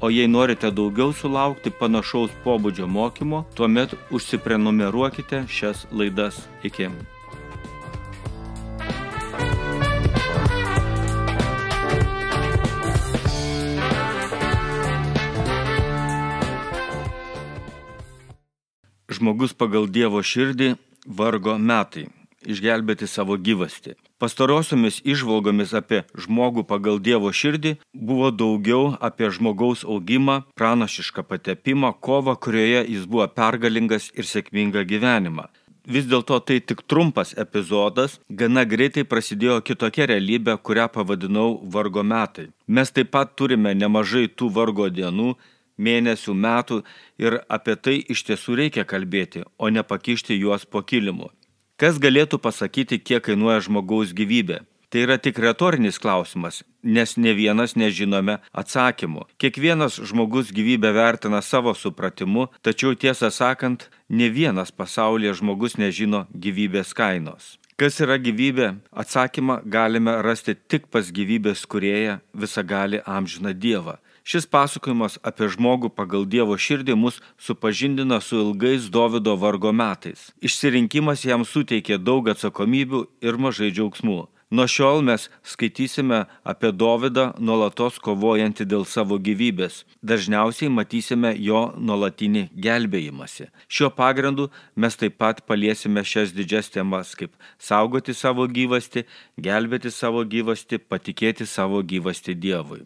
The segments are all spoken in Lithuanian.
O jei norite daugiau sulaukti panašaus pobūdžio mokymo, tuomet užsiprenumeruokite šias laidas. Iki. Žmogus pagal Dievo širdį vargo metai išgelbėti savo gyvastį. Pastarosiomis išvalgomis apie žmogų pagal Dievo širdį buvo daugiau apie žmogaus augimą, pranašišką patepimą, kovą, kurioje jis buvo pergalingas ir sėkmingą gyvenimą. Vis dėlto tai tik trumpas epizodas, gana greitai prasidėjo kitokia realybė, kurią pavadinau vargo metai. Mes taip pat turime nemažai tų vargo dienų, mėnesių, metų ir apie tai iš tiesų reikia kalbėti, o ne pakišti juos po kilimu. Kas galėtų pasakyti, kiek kainuoja žmogaus gyvybė? Tai yra tik retorinis klausimas, nes ne vienas nežinome atsakymų. Kiekvienas žmogus gyvybę vertina savo supratimu, tačiau tiesą sakant, ne vienas pasaulyje žmogus nežino gyvybės kainos. Kas yra gyvybė? Atsakymą galime rasti tik pas gyvybės kurėją visagali amžiną Dievą. Šis pasakojimas apie žmogų pagal Dievo širdį mus supažindina su ilgais Davido vargo metais. Išsirinkimas jam suteikė daug atsakomybių ir mažai džiaugsmų. Nuo šiol mes skaitysime apie Dovydą nuolatos kovojantį dėl savo gyvybės. Dažniausiai matysime jo nuolatinį gelbėjimąsi. Šiuo pagrindu mes taip pat paliesime šias didžias temas kaip saugoti savo gyvastį, gelbėti savo gyvastį, patikėti savo gyvastį Dievui.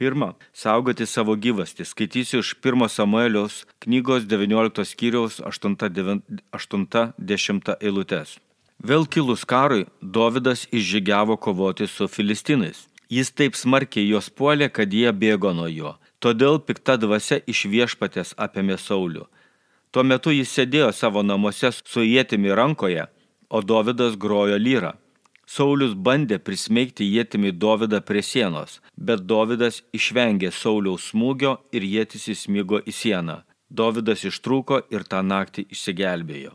Pirma, saugoti savo gyvastį. Skaitysiu iš 1 Samuelios knygos 19 skyriaus 80 eilutės. Vėl kilus karui, Dovydas išžygiavo kovoti su filistinais. Jis taip smarkiai juos puolė, kad jie bėgo nuo jo. Todėl pikta dvasia iš viešpatės apėmė Saulių. Tuo metu jis sėdėjo savo namuose su jėtimi rankoje, o Dovydas grojo lyrą. Saulius bandė prismeigti jėtimi Dovydą prie sienos, bet Dovydas išvengė Sauliaus smūgio ir jėtis įsmigo į sieną. Dovydas ištrūko ir tą naktį išsigelbėjo.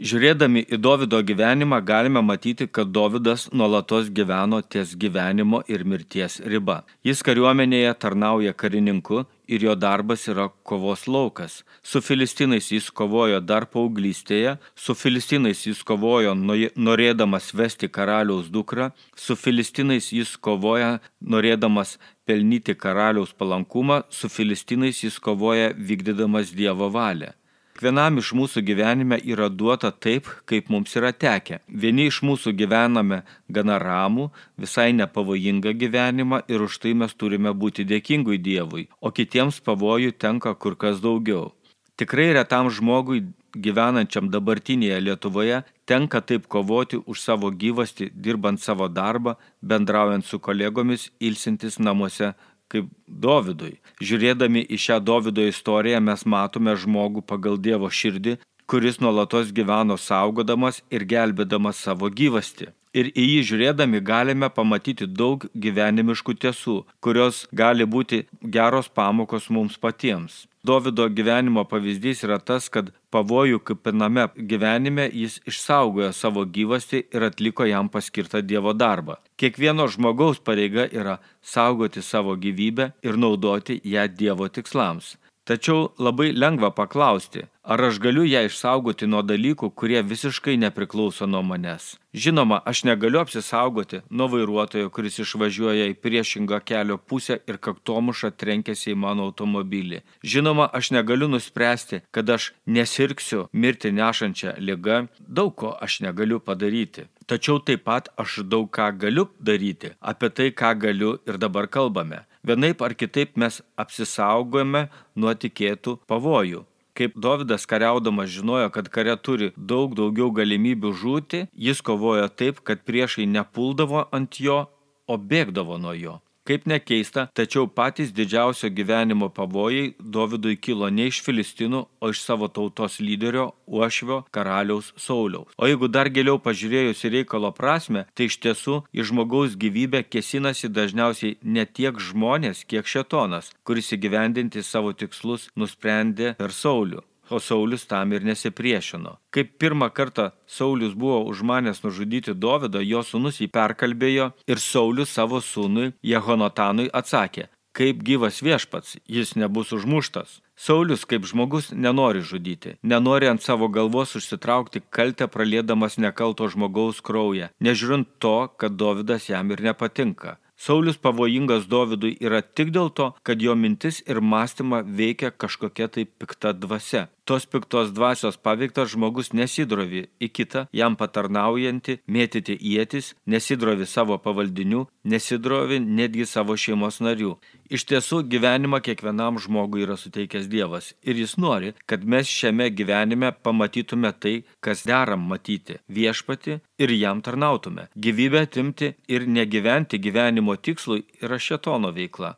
Žiūrėdami į Dovido gyvenimą galime matyti, kad Dovidas nuolatos gyveno ties gyvenimo ir mirties riba. Jis kariuomenėje tarnauja karininku ir jo darbas yra kovos laukas. Su filistinais jis kovojo dar paauglystėje, su filistinais jis kovojo norėdamas vesti karaliaus dukrą, su filistinais jis kovoja norėdamas pelnyti karaliaus palankumą, su filistinais jis kovoja vykdydamas Dievo valią. Kiekvienam iš mūsų gyvenime yra duota taip, kaip mums yra tekę. Vieni iš mūsų gyvename gana ramų, visai nepavojingą gyvenimą ir už tai mes turime būti dėkingui Dievui, o kitiems pavojų tenka kur kas daugiau. Tikrai retam žmogui gyvenančiam dabartinėje Lietuvoje tenka taip kovoti už savo gyvastį, dirbant savo darbą, bendraujant su kolegomis, ilsintis namuose kaip Dovydui. Žiūrėdami į šią Dovydo istoriją mes matome žmogų pagal Dievo širdį, kuris nuolatos gyveno saugodamas ir gelbėdamas savo gyvastį. Ir į jį žiūrėdami galime pamatyti daug gyvenimiškų tiesų, kurios gali būti geros pamokos mums patiems. Dovido gyvenimo pavyzdys yra tas, kad pavojų kupiname gyvenime jis išsaugojo savo gyvastį ir atliko jam paskirtą Dievo darbą. Kiekvieno žmogaus pareiga yra saugoti savo gyvybę ir naudoti ją Dievo tikslams. Tačiau labai lengva paklausti, ar aš galiu ją išsaugoti nuo dalykų, kurie visiškai nepriklauso nuo manęs. Žinoma, aš negaliu apsisaugoti nuo vairuotojo, kuris išvažiuoja į priešingą kelio pusę ir kaktomušą trenkėsi į mano automobilį. Žinoma, aš negaliu nuspręsti, kad aš nesirksiu mirti nešančią ligą, daug ko aš negaliu padaryti. Tačiau taip pat aš daug ką galiu daryti. Apie tai, ką galiu ir dabar kalbame. Vienaip ar kitaip mes apsisaugojame nuo tikėtų pavojų. Kaip Dovydas kariaudamas žinojo, kad kare turi daug daugiau galimybių žūti, jis kovojo taip, kad priešai nepuldavo ant jo, o bėgdavo nuo jo. Kaip nekeista, tačiau patys didžiausio gyvenimo pavojai Dovydui kilo ne iš Filistinų, o iš savo tautos lyderio Uošvio karaliaus Sauliaus. O jeigu dar giliau pažiūrėjus į reikalo prasme, tai iš tiesų į žmogaus gyvybę kesinasi dažniausiai ne tiek žmonės, kiek šetonas, kuris įgyvendinti savo tikslus nusprendė per Saulių o Saulis tam ir nesipriešino. Kaip pirmą kartą Saulis buvo užmanęs nužudyti Dovydą, jo sūnus jį perkalbėjo ir Saulis savo sūnui Jehonatanui atsakė, kaip gyvas viešpats, jis nebus užmuštas. Saulis kaip žmogus nenori žudyti, nenori ant savo galvos užsitraukti kaltę pralėdamas nekalto žmogaus kraują, nežiūrint to, kad Dovydas jam ir nepatinka. Saulis pavojingas Dovydui yra tik dėl to, kad jo mintis ir mąstymą veikia kažkokia tai pikta dvasia. Tos piktos dvasios paveiktas žmogus nesidrovi į kitą, jam patarnaujantį, mėtyti ietis, nesidrovi savo pavaldinių, nesidrovi netgi savo šeimos narių. Iš tiesų gyvenimą kiekvienam žmogui yra suteikęs Dievas ir jis nori, kad mes šiame gyvenime pamatytume tai, kas deram matyti - viešpati ir jam tarnautume. Gyvybę atimti ir negyventi gyvenimo tikslui yra šetono veikla.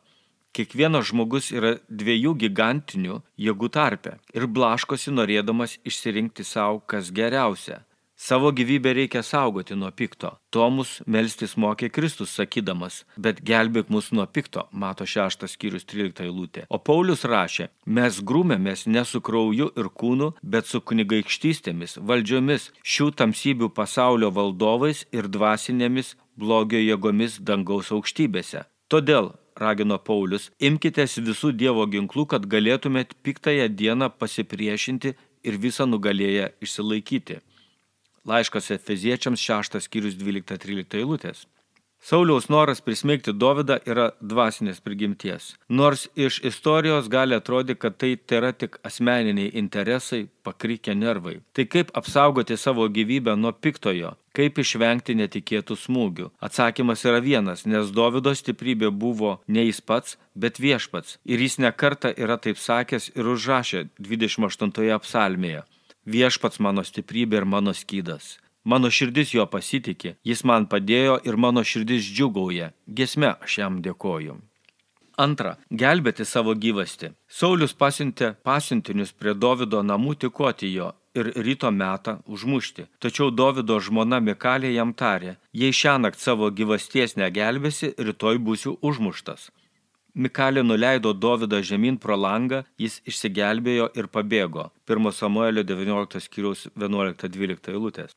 Kiekvienas žmogus yra dviejų gigantinių jėgų tarpe ir blaškosi norėdamas išsirinkti savo, kas geriausia. Savo gyvybę reikia saugoti nuo pikto. To mus melstis mokė Kristus sakydamas, bet gelbėk mus nuo pikto, mato šeštas skyrius 13 eilutė. O Paulius rašė, mes grūmėmės ne su krauju ir kūnu, bet su kunigaikštystėmis, valdžiomis, šių tamsybių pasaulio valdovais ir dvasinėmis blogio jėgomis dangaus aukštybėse. Todėl ragino Paulius, imkitės visų Dievo ginklų, kad galėtumėt piktąją dieną pasipriešinti ir visą nugalėję išsilaikyti. Laiškas Efeziečiams 6 skyrius 12-13 eilutės. Sauliaus noras prismeigti Dovydą yra dvasinės prigimties. Nors iš istorijos gali atrodyti, kad tai yra tik asmeniniai interesai, pakrykę nervai. Tai kaip apsaugoti savo gyvybę nuo piktojo, kaip išvengti netikėtų smūgių. Atsakymas yra vienas, nes Dovydo stiprybė buvo ne jis pats, bet viešpats. Ir jis nekarta yra taip sakęs ir užrašė 28 psalmėje. Viešpats mano stiprybė ir mano skydas. Mano širdis jo pasitikė, jis man padėjo ir mano širdis džiugauja. Gesme aš jam dėkoju. Antra, gelbėti savo gyvasti. Saulis pasiuntė pasiuntinius prie Davido namų tikoti jo ir ryto metą užmušti. Tačiau Davido žmona Mikalė jam tarė, jei šią naktį savo gyvasties negelbėsi, rytoj būsiu užmuštas. Mikalė nuleido Dovydą žemyn pro langą, jis išsigelbėjo ir pabėgo. 1 Samuelio 19 skyriaus 11-12 eilutės.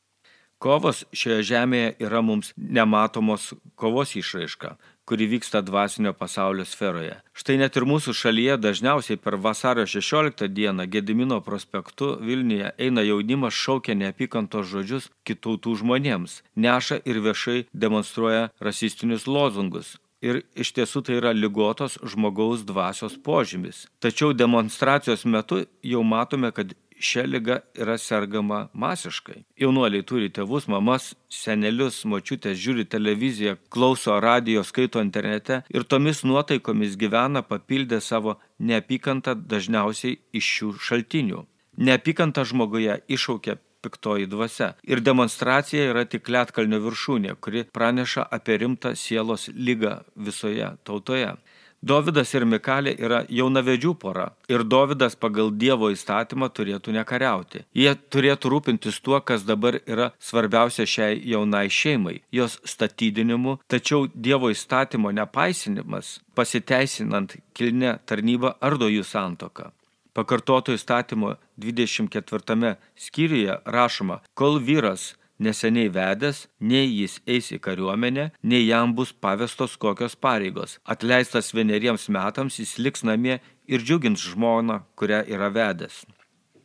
Kovos šioje žemėje yra mums nematomos kovos išraiška, kuri vyksta dvasinio pasaulio sferoje. Štai net ir mūsų šalyje dažniausiai per vasario 16 dieną Gedimino prospektu Vilniuje eina jaunimas šaukia neapykantos žodžius kitautų žmonėms, neša ir viešai demonstruoja rasistinius lozungus. Ir iš tiesų tai yra lygotos žmogaus dvasios požymis. Tačiau demonstracijos metu jau matome, kad šia lyga yra sergama masiškai. Jaunuoliai turi tėvus, mamas, senelius, močiutės, žiūri televiziją, klauso radio, skaito internete ir tomis nuotaikomis gyvena papildę savo neapykantą dažniausiai iš šių šaltinių. Neapykanta žmoguje iššaukia piktoji dvasia. Ir demonstracija yra tik lietkalnio viršūnė, kuri praneša apie rimtą sielos lygą visoje tautoje. Dovydas ir Mikalė yra jaunavedžių pora ir Dovydas pagal Dievo įstatymą turėtų nekariauti. Jie turėtų rūpintis tuo, kas dabar yra svarbiausia šiai jaunai šeimai - jos statydinimu, tačiau Dievo įstatymo nepaisinimas, pasiteisinant kilnę tarnybą, ardo jų santoką. Pakartoto įstatymo 24 skyriuje rašoma, kol vyras neseniai vedęs, nei jis eis į kariuomenę, nei jam bus pavestos kokios pareigos. Atleistas vieneriems metams jis liks namie ir džiugins žmoną, kurią yra vedęs.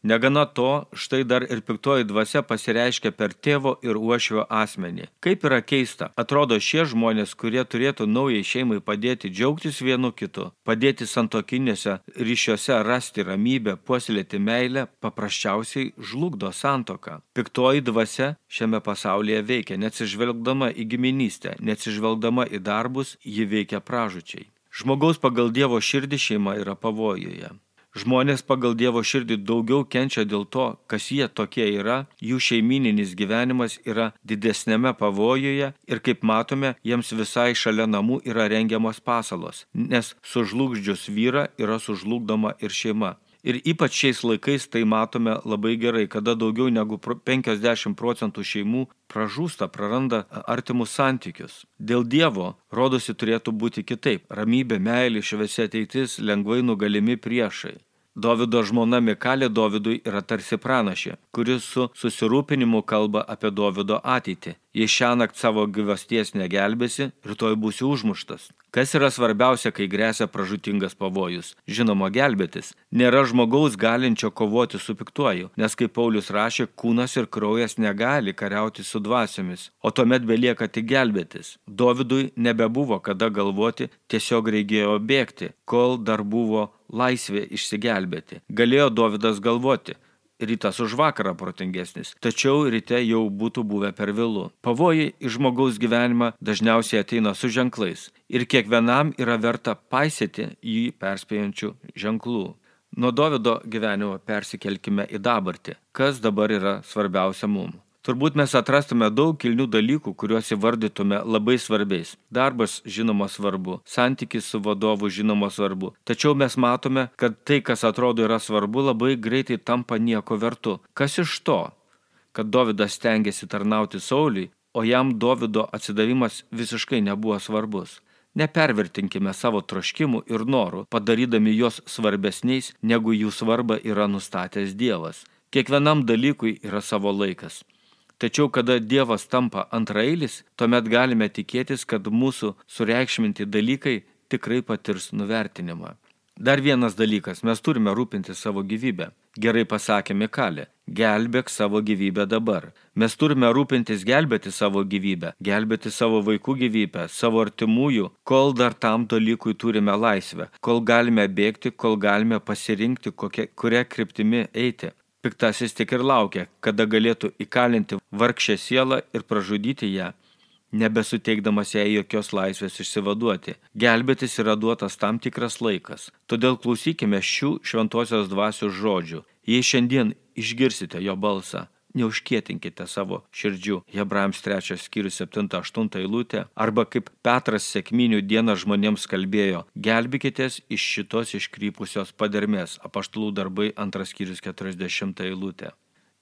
Negana to, štai dar ir piktoji dvasia pasireiškia per tėvo ir uošvio asmenį. Kaip yra keista, atrodo šie žmonės, kurie turėtų naujai šeimai padėti džiaugtis vienu kitu, padėti santokinėse ryšiuose rasti ramybę, puoselėti meilę, paprasčiausiai žlugdo santoką. Piktoji dvasia šiame pasaulyje veikia, neatsižvelgdama į giminystę, neatsižvelgdama į darbus, ji veikia pražučiai. Žmogaus pagal Dievo širdį šeima yra pavojuje. Žmonės pagal Dievo širdį daugiau kenčia dėl to, kas jie tokie yra, jų šeimininis gyvenimas yra didesnėme pavojuje ir kaip matome, jiems visai šalia namų yra rengiamos pasalos, nes sužlugdžius vyrą yra sužlugdoma ir šeima. Ir ypač šiais laikais tai matome labai gerai, kada daugiau negu 50 procentų šeimų pražūsta, praranda artimus santykius. Dėl Dievo, rodosi, turėtų būti kitaip. Ramybė, meilė, šviesi ateitis, lengvai nugalimi priešai. Dovido žmona Mikalė Dovidui yra tarsi pranašė, kuris su susirūpinimu kalba apie Dovido ateitį. Jei šią naktį savo gyvasties negelbėsi, rytoj būsi užmuštas. Kas yra svarbiausia, kai grėsia pražutingas pavojus? Žinoma, gelbėtis. Nėra žmogaus galinčio kovoti su piktuoju, nes kaip Paulius rašė, kūnas ir kraujas negali kariauti su dvasiomis, o tuomet belieka tik gelbėtis. Dovidui nebebuvo kada galvoti, tiesiog reikėjo bėgti, kol dar buvo laisvė išsigelbėti. Galėjo Dovydas galvoti, rytas už vakarą protingesnis, tačiau ryte jau būtų buvę per vėlų. Pavojai į žmogaus gyvenimą dažniausiai ateina su ženklais ir kiekvienam yra verta paisyti jį perspėjančių ženklų. Nuo Dovido gyvenimo persikelkime į dabartį. Kas dabar yra svarbiausia mums? Turbūt mes atrastume daug kilnių dalykų, kuriuos įvardytume labai svarbiais. Darbas žinoma svarbu, santykis su vadovu žinoma svarbu. Tačiau mes matome, kad tai, kas atrodo yra svarbu, labai greitai tampa nieko vertu. Kas iš to, kad Davidas stengiasi tarnauti Sauliui, o jam Davido atsidavimas visiškai nebuvo svarbus? Nepervertinkime savo troškimų ir norų, padarydami juos svarbesniais, negu jų svarbą yra nustatęs Dievas. Kiekvienam dalykui yra savo laikas. Tačiau kada Dievas tampa antrailis, tuomet galime tikėtis, kad mūsų sureikšminti dalykai tikrai patirs nuvertinimą. Dar vienas dalykas, mes turime rūpinti savo gyvybę. Gerai pasakė Mikalė, gelbėk savo gyvybę dabar. Mes turime rūpintis gelbėti savo gyvybę, gelbėti savo vaikų gyvybę, savo artimųjų, kol dar tam dalykui turime laisvę, kol galime bėgti, kol galime pasirinkti, kokia, kuria kryptimi eiti. Piktasis tik ir laukia, kada galėtų įkalinti vargšę sielą ir pražudyti ją, nebesuteikdamas jai jokios laisvės išsivaduoti. Gelbėtis yra duotas tam tikras laikas. Todėl klausykime šių šventosios dvasios žodžių. Jei šiandien išgirsite jo balsą, neužkietinkite savo širdžių. Hebrajams 3 skyrius 7-8 eilutė. Arba kaip Petras sėkminių dieną žmonėms kalbėjo, gelbėkitės iš šitos iškrypusios padermės. Apaštalų darbai 2 skyrius 40 eilutė.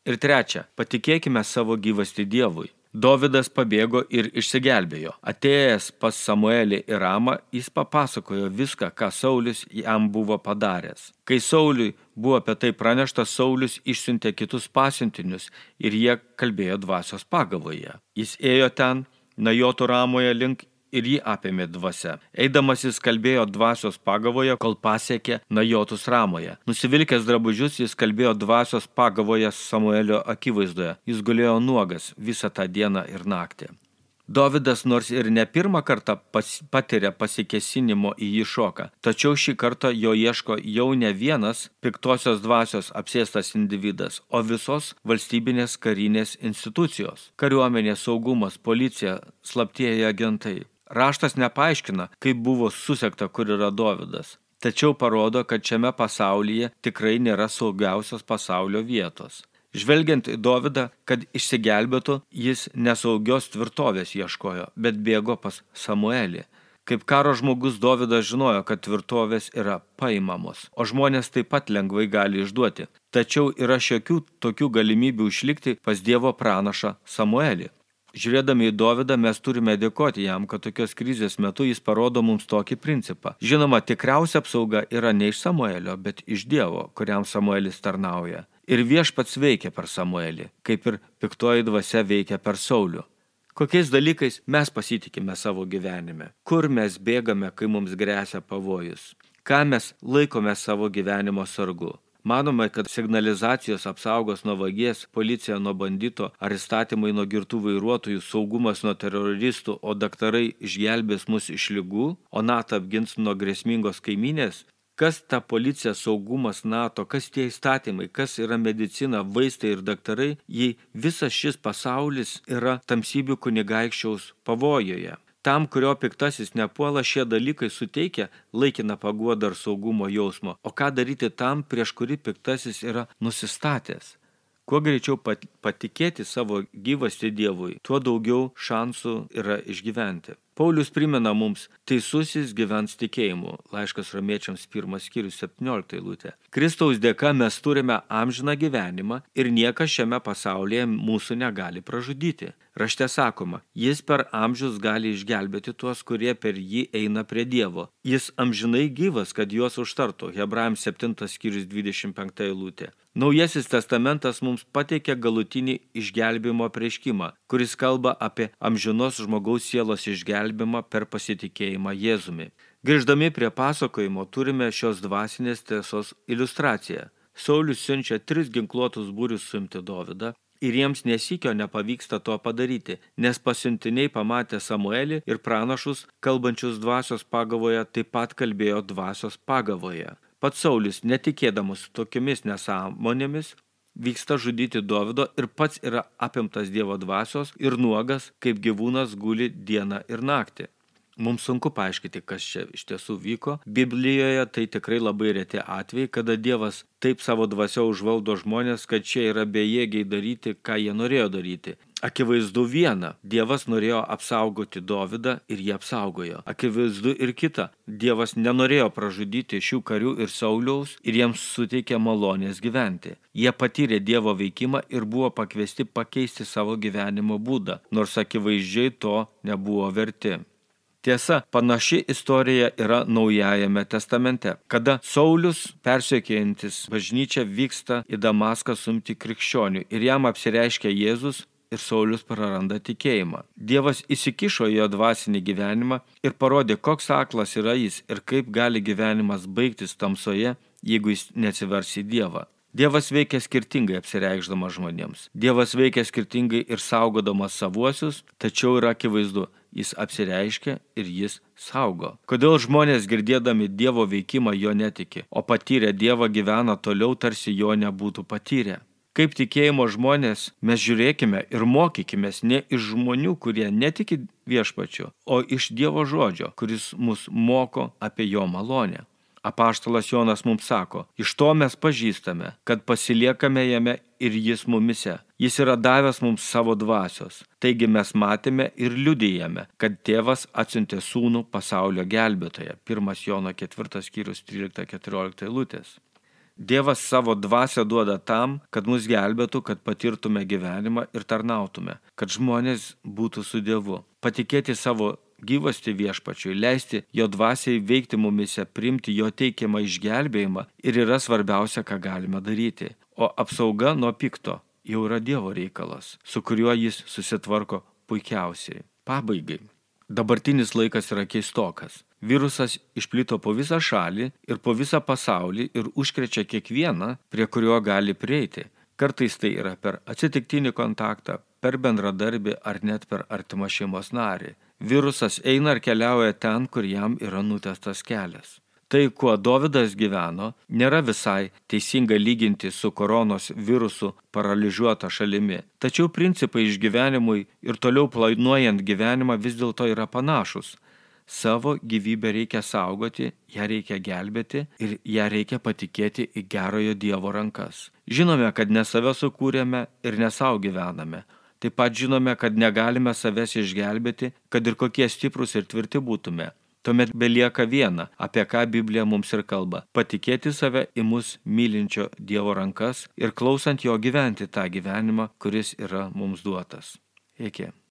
Ir trečia, patikėkime savo gyvasti Dievui. Dovydas pabėgo ir išsigelbėjo. Atėjęs pas Samuelį ir Ramą, jis papasakojo viską, ką Saulis jam buvo padaręs. Kai Sauliui buvo apie tai pranešta, Saulis išsiuntė kitus pasiuntinius ir jie kalbėjo dvasios pagavoje. Jis ėjo ten, Najotų Ramoje link ir jį apėmė dvasia. Eidamas jis kalbėjo dvasios pagavoje, kol pasiekė Najotus Ramoje. Nusivilkęs drabužius jis kalbėjo dvasios pagavoje Samuelio akivaizdoje. Jis gulėjo nuogas visą tą dieną ir naktį. Dovydas nors ir ne pirmą kartą pas, patiria pasikesinimo į jį šoką, tačiau šį kartą jo ieško jau ne vienas piktosios dvasios apsėstas individas, o visos valstybinės karinės institucijos - kariuomenės saugumas, policija, slaptieji agentai. Raštas nepaaiškina, kaip buvo susekta, kur yra Dovydas, tačiau parodo, kad šiame pasaulyje tikrai nėra saugiausios pasaulio vietos. Žvelgiant į Dovydą, kad išsigelbėtų, jis nesaugios tvirtovės ieškojo, bet bėgo pas Samuelį. Kaip karo žmogus Dovydas žinojo, kad tvirtovės yra paimamos, o žmonės taip pat lengvai gali išduoti. Tačiau yra šiokių tokių galimybių išlikti pas Dievo pranašą Samuelį. Žiūrėdami į Dovydą mes turime dėkoti jam, kad tokios krizės metu jis parodo mums tokį principą. Žinoma, tikriausia apsauga yra ne iš Samuelio, bet iš Dievo, kuriam Samuelis tarnauja. Ir viešpats veikia per Samuelį, kaip ir piktoji dvasia veikia per Saulių. Kokiais dalykais mes pasitikime savo gyvenime? Kur mes bėgame, kai mums grėsia pavojus? Ką mes laikome savo gyvenimo sargu? Manoma, kad signalizacijos apsaugos nuo vagies, policija nuo bandito, ar įstatymai nuo girtų vairuotojų, saugumas nuo teroristų, o daktarai išgelbės mus iš lygų, o NATO apgins nuo grėsmingos kaiminės. Kas ta policija, saugumas, NATO, kas tie įstatymai, kas yra medicina, vaistai ir daktarai, jei visas šis pasaulis yra tamsybių kunigaikščiaus pavojoje. Tam, kurio piktasis nepuola, šie dalykai suteikia laikiną paguodą ar saugumo jausmo. O ką daryti tam, prieš kurį piktasis yra nusistatęs? Kuo greičiau patikėti savo gyvasti Dievui, tuo daugiau šansų yra išgyventi. Paulius primena mums, teisusis gyvens tikėjimu. Laiškas romiečiams 1 skyrius 17 eilutė. Kristaus dėka mes turime amžiną gyvenimą ir niekas šiame pasaulyje mūsų negali pražudyti. Rašte sakoma, jis per amžius gali išgelbėti tuos, kurie per jį eina prie Dievo. Jis amžinai gyvas, kad juos užtartų. Hebrajams 7 skyrius 25 eilutė. Naujasis testamentas mums pateikia galutinį išgelbimo prieškimą, kuris kalba apie amžinos žmogaus sielos išgelbimą per pasitikėjimą Jėzumi. Grįždami prie pasakojimo turime šios dvasinės tiesos iliustraciją. Saulis siunčia tris ginkluotus būrius suimti Dovydą ir jiems nesikio nepavyksta to padaryti, nes pasiuntiniai pamatė Samuelį ir pranašus, kalbančius dvasios pagavoje, taip pat kalbėjo dvasios pagavoje. Pats Saulis, netikėdamas tokiomis nesąmonėmis, vyksta žudyti Dovido ir pats yra apimtas Dievo dvasios ir nuogas, kaip gyvūnas guli dieną ir naktį. Mums sunku paaiškinti, kas čia iš tiesų vyko. Biblijoje tai tikrai labai reti atvejai, kada Dievas taip savo dvasio užvaldo žmonės, kad čia yra bejėgiai daryti, ką jie norėjo daryti. Akivaizdu viena, Dievas norėjo apsaugoti Dovydą ir jį apsaugojo. Akivaizdu ir kita, Dievas nenorėjo pražudyti šių karių ir Sauliaus ir jiems suteikė malonės gyventi. Jie patyrė Dievo veikimą ir buvo pakviesti pakeisti savo gyvenimo būdą, nors akivaizdžiai to nebuvo verti. Tiesa, panaši istorija yra Naujajame testamente, kada Saulis, persiekėjantis bažnyčią, vyksta į Damaską sumti krikščionių ir jam apsireiškia Jėzus ir Saulis praranda tikėjimą. Dievas įsikišo į jo dvasinį gyvenimą ir parodė, koks aklas yra jis ir kaip gali gyvenimas baigtis tamsoje, jeigu jis neatsivers į Dievą. Dievas veikia skirtingai apsireikšdamas žmonėms. Dievas veikia skirtingai ir saugodamas savuosius, tačiau yra akivaizdu, jis apsireiškia ir jis saugo. Kodėl žmonės girdėdami Dievo veikimą jo netiki, o patyrę Dievą gyvena toliau tarsi jo nebūtų patyrę? Kaip tikėjimo žmonės mes žiūrėkime ir mokykime ne iš žmonių, kurie netiki viešpačiu, o iš Dievo žodžio, kuris mus moko apie jo malonę. Apaštalas Jonas mums sako, iš to mes pažįstame, kad pasiliekame jame ir jis mumise. Jis yra davęs mums savo dvasios. Taigi mes matėme ir liudijame, kad tėvas atsiuntė sūnų pasaulio gelbėtoje. 1 Jono 4 skyrius 13-14 eilutės. Dievas savo dvasę duoda tam, kad mus gelbėtų, kad patirtume gyvenimą ir tarnautume, kad žmonės būtų su Dievu. Patikėti savo gyvasti viešpačiui, leisti jo dvasiai veikti mumise, primti jo teikiamą išgelbėjimą ir yra svarbiausia, ką galime daryti. O apsauga nuo pikto jau yra Dievo reikalas, su kuriuo jis susitvarko puikiausiai. Pabaigai. Dabartinis laikas yra keistokas. Virusas išplito po visą šalį ir po visą pasaulį ir užkrečia kiekvieną, prie kurio gali prieiti. Kartais tai yra per atsitiktinį kontaktą, per bendradarbį ar net per artimą šeimos narį. Virusas eina ir keliauja ten, kur jam yra nutestas kelias. Tai, kuo Dovydas gyveno, nėra visai teisinga lyginti su koronos virusu paralyžiuota šalimi. Tačiau principai išgyvenimui ir toliau planuojant gyvenimą vis dėlto yra panašus. Savo gyvybę reikia saugoti, ją reikia gelbėti ir ją reikia patikėti į gerojo Dievo rankas. Žinome, kad ne save sukūrėme ir ne savo gyvename. Taip pat žinome, kad negalime savęs išgelbėti, kad ir kokie stiprus ir tvirti būtume. Tuomet belieka viena, apie ką Biblija mums ir kalba - patikėti save į mus mylinčio Dievo rankas ir klausant jo gyventi tą gyvenimą, kuris yra mums duotas. Iki.